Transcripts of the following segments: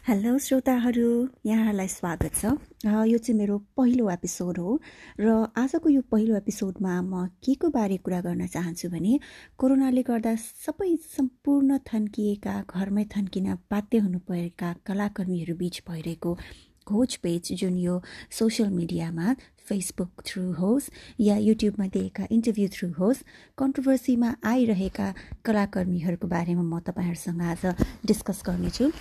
Hello श्रोताहरू। यहाँहरूलाई स्वागत छ। यो चाहिँ मेरो पहिलो एपिसोड हो र आजको यो पहिलो एपिसोडमा म के को बारे कुरा गर्न चाहन्छु भने कोरोनाले गर्दा सबै सम्पूर्ण थन्किएका घरमै थन्किन बाध्य हुनु परेका कलाकर्मीहरू बिच भइरहेको खोज पेज जुन यो सोसियल मिडियामा फेसबुक थ्रु होस् या युट्युबमा दिएका इन्टरभ्यू थ्रु होस् कन्ट्रोभर्सीमा आइरहेका कलाकर्मीहरूको बारेमा म तपाईँहरूसँग आज डिस्कस गर्नेछु।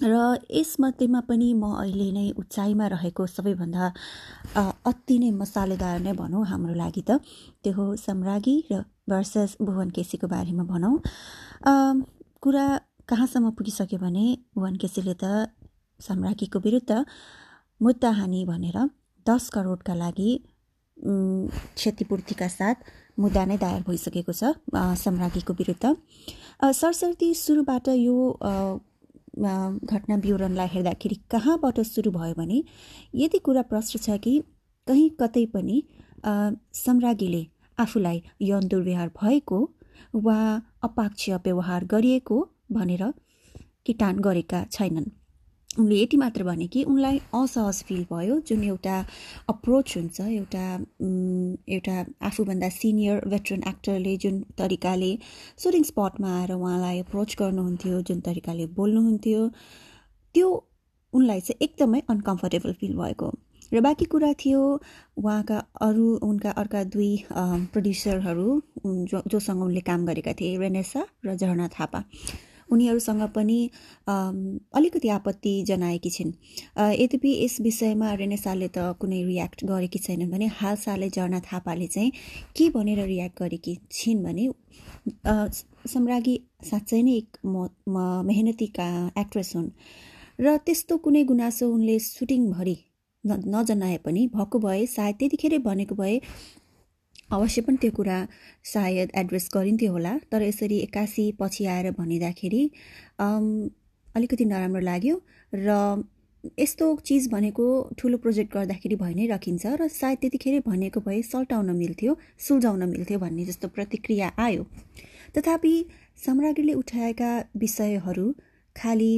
र यसमध्येमा पनि म अहिले नै उचाइमा रहेको सबैभन्दा अति नै मसालेदार नै भनौँ हाम्रो लागि त। त्यो हो सम्रागी र भर्सेस भुवन केसीको बारेमा भनौँ। कुरा कहाँसम्म पुगिसक्यो भने भुवन केसीले त सम्रागीको विरुद्ध मुद्दा हानी भनेर दस करोडका लागि क्षतिपूर्तिका साथ मुद्दा नै दायर भइसकेको छ सम्रागीको विरुद्ध। सरसर्ती सुरुबाट यो घटना विवरणलाई हेर्दाखेरि कहाँबाट सुरु भयो भने यदि कुरा प्रश्न छ कि कहीँ कतै पनि सम्राज्ञीले आफूलाई यौन दुर्व्यवहार भएको वा अपाक्ष व्यवहार गरिएको भनेर किटान गरेका छैनन्। उनले यति मात्र भने कि उनलाई असहज फिल भयो जुन एउटा अप्रोच हुन्छ एउटा एउटा आफूभन्दा सिनियर भेटरन एक्टरले जुन तरिकाले सुटिङ स्पटमा आएर उहाँलाई अप्रोच गर्नुहुन्थ्यो जुन तरिकाले बोल्नुहुन्थ्यो त्यो उनलाई चाहिँ एकदमै अनकम्फर्टेबल फिल भएको। र बाँकी कुरा थियो उहाँका अरू उनका अर्का दुई प्रड्युसरहरू जो जोसँग उनले काम गरेका थिए रेनेसा र झरना थापा। उनीहरूसँग पनि अलिकति आपत्ति जनाएकी छिन्। यद्यपि यस विषयमा रेनेसाले त कुनै रियाक्ट गरेकी छैनन् भने हालसालै झर्ना थापाले चाहिँ के भनेर रियाक्ट गरेकी छिन् भने सम्रागी साँच्चै नै एक मेहनती एक्ट्रेस हुन्। र त्यस्तो कुनै गुनासो उनले सुटिङभरि नजनाए पनि भएको भए सायद त्यतिखेरै भनेको भए अवश्य पनि त्यो कुरा सायद एड्रेस गरिन्थ्यो होला। तर यसरी एक्कासी पछि आएर भनिँदाखेरि अलिकति नराम्रो लाग्यो र यस्तो चिज भनेको ठुलो प्रोजेक्ट गर्दाखेरि भइ नै राखिन्छ र सायद त्यतिखेर भनेको भए सल्टाउन मिल्थ्यो सुल्झाउन मिल्थ्यो भन्ने जस्तो प्रतिक्रिया आयो। तथापि सम्राज्ञीले उठाएका विषयहरू खालि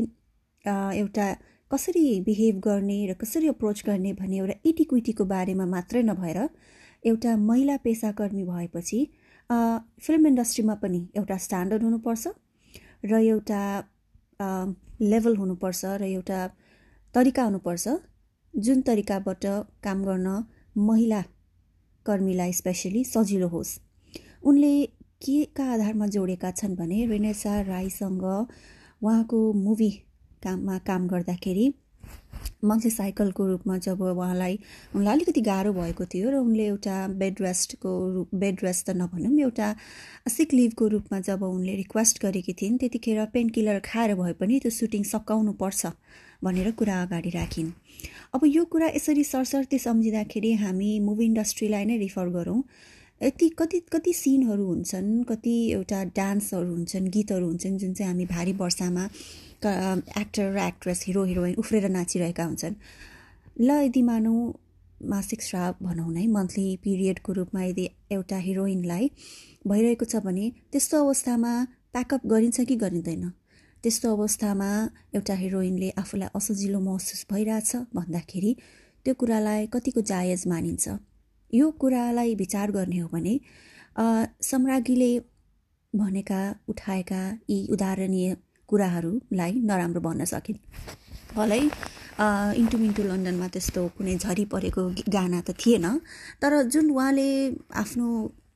एउटा कसरी बिहेभ गर्ने र कसरी अप्रोच गर्ने भन्ने एउटा इटिक्विटीको बारेमा मात्रै नभएर एउटा महिला पेसाकर्मी भएपछि फिल्म इन्डस्ट्रीमा पनि एउटा स्ट्यान्डर्ड हुनुपर्छ र एउटा लेभल हुनुपर्छ र एउटा तरिका हुनुपर्छ। जुन तरिकाबाट काम गर्न महिला कर्मीलाई स्पेसली सजिलो होस्। उनले के का आधारमा जोडेका छन् भने रेनेसा राईसँग उहाँको मुभी काममा काम गर्दाखेरि मन्थली साइकलको रूपमा जब उहाँलाई उनलाई अलिकति गाह्रो भएको थियो र उनले एउटा बेड रेस्टको रूप बेड रेस्ट त नभनौँ एउटा सिक लिभको रूपमा जब उनले रिक्वेस्ट गरेकी थिइन् त्यतिखेर पेन किलर खाएर भए पनि त्यो सुटिङ सकाउनु पर्छ भनेर कुरा अगाडि राखिन्। अब यो कुरा यसरी सरसर्ती सम्झिँदाखेरि हामी मुभी इन्डस्ट्रीलाई नै रिफर गरौँ। यति कति कति सिनहरू हुन्छन् कति एउटा डान्सहरू हुन्छन् गीतहरू हुन्छन् जुन चाहिँ हामी भारी वर्षामा एक्टर र एक्ट्रेस हिरो हिरोइन उफ्रेर नाचिरहेका हुन्छन्। ल यदि मानौँ मासिक श्राव भनौँ नै मन्थली पिरियडको रूपमा यदि एउटा हिरोइनलाई भइरहेको छ भने त्यस्तो अवस्थामा प्याकअप गरिन्छ कि गरिँदैन? त्यस्तो अवस्थामा एउटा हिरोइनले आफूलाई असजिलो महसुस भइरहेछ भन्दाखेरि त्यो कुरालाई कतिको जायज मानिन्छ? यो कुरालाई विचार गर्ने हो भने सम्राज्ञीले भनेका उठाएका यी उदाहरणीय कुराहरूलाई नराम्रो भन्न सकिन्। भलै इन्टु मिन्टु लन्डनमा त्यस्तो कुनै झरी परेको गाना त थिएन तर जुन उहाँले आफ्नो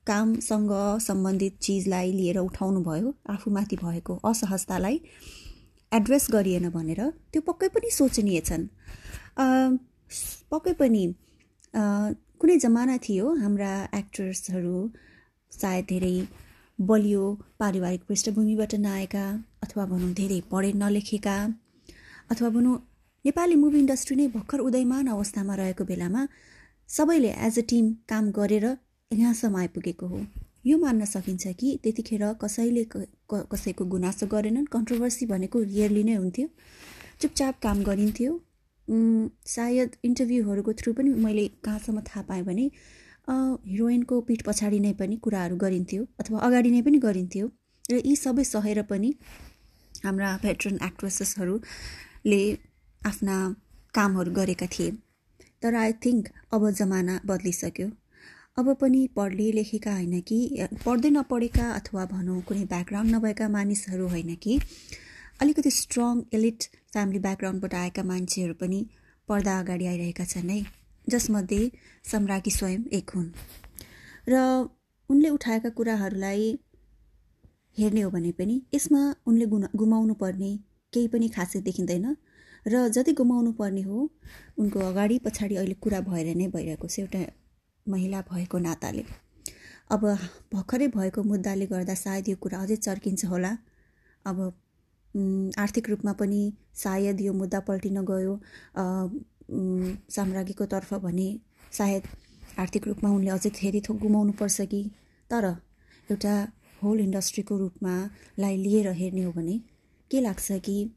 कामसँग सम्बन्धित चिजलाई लिएर उठाउनु भयो आफूमाथि भएको असहजतालाई एड्रेस गरिएन भनेर त्यो पक्कै पनि सोचनीय छन्। पक्कै पनि कुनै जमाना थियो हाम्रा एक्टर्सहरू सायद धेरै बलियो पारिवारिक पृष्ठभूमिबाट नआएका अथवा भनौँ धेरै पढे नलेखेका अथवा भनौँ नेपाली मुभी इन्डस्ट्री नै भर्खर उदयमान अवस्थामा रहेको बेलामा सबैले एज अ टिम काम गरेर यहाँसम्म आइपुगेको हो। यो मान्न सकिन्छ कि त्यतिखेर कसैले कसैको गुनासो गरेनन् कन्ट्रोभर्सी भनेको रियरली नै हुन्थ्यो। चुपचाप काम गरिन्थ्यो। सायद इन्टरभ्यूहरूको थ्रु पनि मैले कहाँसम्म थाहा पाएँ भने हिरोइनको पिठ पछाडि नै पनि कुराहरू गरिन्थ्यो अथवा अगाडि नै पनि गरिन्थ्यो। र यी सबै सहेर पनि हाम्रा भेटरन एक्ट्रेसेसहरू ले आफ्ना कामहरू गरेका थिए। तर आई थिङ्क अब जमाना बद्लिसक्यो। अब पनि पढले लेखेका होइन कि पढ्दै नपढेका अथवा भनौँ कुनै ब्याकग्राउन्ड नभएका मानिसहरू होइन कि अलिकति स्ट्रङ एलिट फ्यामिली ब्याकग्राउन्डबाट आएका मान्छेहरू पनि पर्दा अगाडि आइरहेका छन् है जसमध्ये सम्राज्ञी स्वयं एक हुन्। र उनले उठाएका कुराहरूलाई हेर्ने हो भने पनि यसमा उनले गुना गुमाउनु पर्ने केही पनि खासै देखिँदैन। र जति गुमाउनु पर्ने हो उनको अगाडि पछाडि अहिले कुरा भएर नै भइरहेको छ एउटा महिला भएको नाताले। अब भर्खरै भएको मुद्दाले गर्दा सायद यो कुरा अझै चर्किन्छ होला। अब आर्थिक रूपमा पनि सायद यो मुद्दा पल्टिन गयो। साम्राज्ञीको तर्फ भने सायद आर्थिक रूपमा उनले अझै धेरै थोक गुमाउनु पर्छ कि? तर एउटा होल इन्डस्ट्रीको रूपमा लाई लिएर हेर्ने हो भने के लाग्छ कि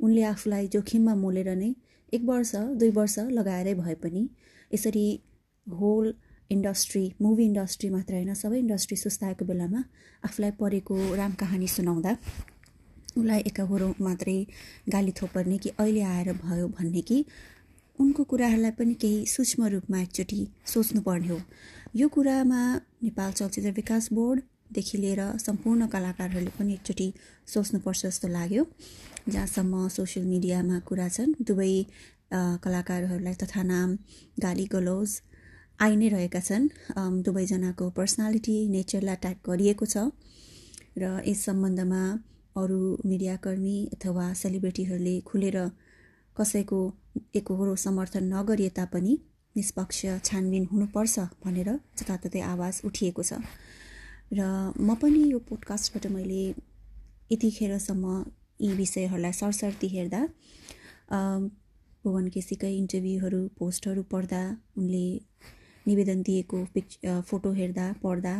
उनले आफूलाई जोखिममा मोलेर नै एक वर्ष दुई वर्ष लगाएरै भए पनि यसरी होल इन्डस्ट्री मुभी इन्डस्ट्री मात्र होइन सबै इन्डस्ट्री सुस्ताएको बेलामा आफूलाई परेको राम कहानी सुनाउँदा उसलाई एकाहोरो मात्रै गाली थोपर्ने कि अहिले आएर भयो भन्ने कि उनको कुराहरूलाई पनि केही सूक्ष्म रूपमा एकचोटि सोच्नुपर्ने हो। यो कुरामा नेपाल चलचित्र विकास बोर्ड देखि लिएर सम्पूर्ण कलाकारहरूले पनि एकचोटि सोच्नुपर्छ जस्तो लाग्यो। जहाँसम्म सोसियल मिडियामा कुरा छन् दुवै कलाकारहरूलाई तथा नाम गाली गलोज आइ नै रहेका छन्। दुवैजनाको पर्सनालिटी नेचरलाई ट्याग गरिएको छ र यस सम्बन्धमा अरू मिडियाकर्मी अथवा सेलिब्रेटीहरूले खुलेर कसैको एकहोरो समर्थन नगरिए तापनि निष्पक्ष छानबिन हुनुपर्छ भनेर जताततै आवाज उठिएको छ। र म पनि यो पोडकास्टबाट मैले यतिखेरसम्म यी विषयहरूलाई सरसर्ती हेर्दा भुवन केसीकै इन्टरभ्यूहरू पोस्टहरू पढ्दा उनले निवेदन दिएको पिक्च फोटो हेर्दा पढ्दा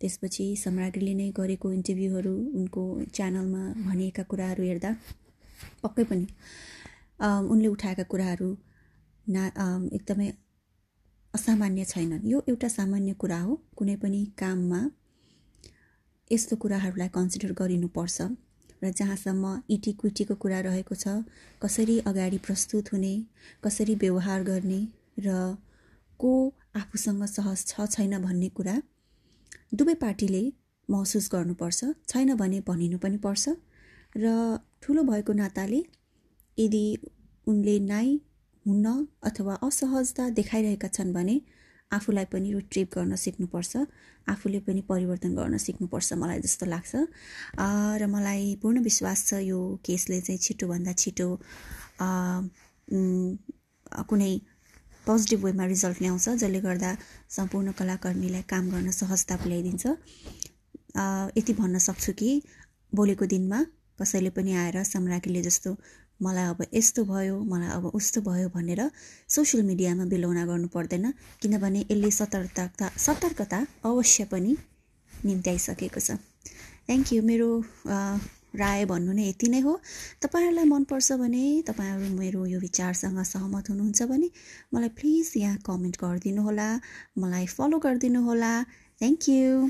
त्यसपछि सम्राज्ञीले नै गरेको इन्टरभ्यूहरू उनको च्यानलमा भनिएका कुराहरू हेर्दा पक्कै पनि उनले उठाएका कुराहरू ना एकदमै असामान्य छैनन्। यो एउटा सामान्य कुरा हो। कुनै पनि काममा यस्तो कुराहरूलाई कन्सिडर गरिनुपर्छ र जहाँसम्म इटिक्विटीको कुरा रहेको छ कसरी अगाडि प्रस्तुत हुने कसरी व्यवहार गर्ने र को आफूसँग सहज छ छैन भन्ने कुरा दुवै पार्टीले महसुस गर्नुपर्छ छैन भने भनिनु पनि पर्छ र ठुलो भएको नाताले यदि उनले नाइ हुन्न अथवा असहजता देखाइरहेका छन् भने आफूलाई पनि रिट्रिभ गर्न सिक्नुपर्छ आफूले पनि परिवर्तन गर्न सिक्नुपर्छ मलाई जस्तो लाग्छ। र मलाई पूर्ण विश्वास छ यो केसले चाहिँ छिटोभन्दा छिटो कुनै पोजिटिभ वेमा रिजल्ट ल्याउँछ जसले गर्दा सम्पूर्ण कलाकर्मीलाई काम गर्न सहजता पुर्याइदिन्छ। यति भन्न सक्छु कि भोलिको दिनमा कसैले पनि आएर सम्राज्ञीले जस्तो मलाई अब यस्तो भयो मलाई अब उस्तो भयो भनेर सोसियल मिडियामा बिलौना गर्नु पर्दैन। किनभने यसले सतर्कता सतर्कता अवश्य पनि निम्त्याइसकेको छ। थ्याङ्क यू मेरो राय भन्नु नै यति नै हो। तपाईँहरूलाई मनपर्छ भने तपाईँहरू मेरो यो विचारसँग सहमत हुनुहुन्छ भने मलाई प्लिज यहाँ कमेन्ट गरिदिनु होला मलाई फलो गरिदिनु होला थ्याङ्क यू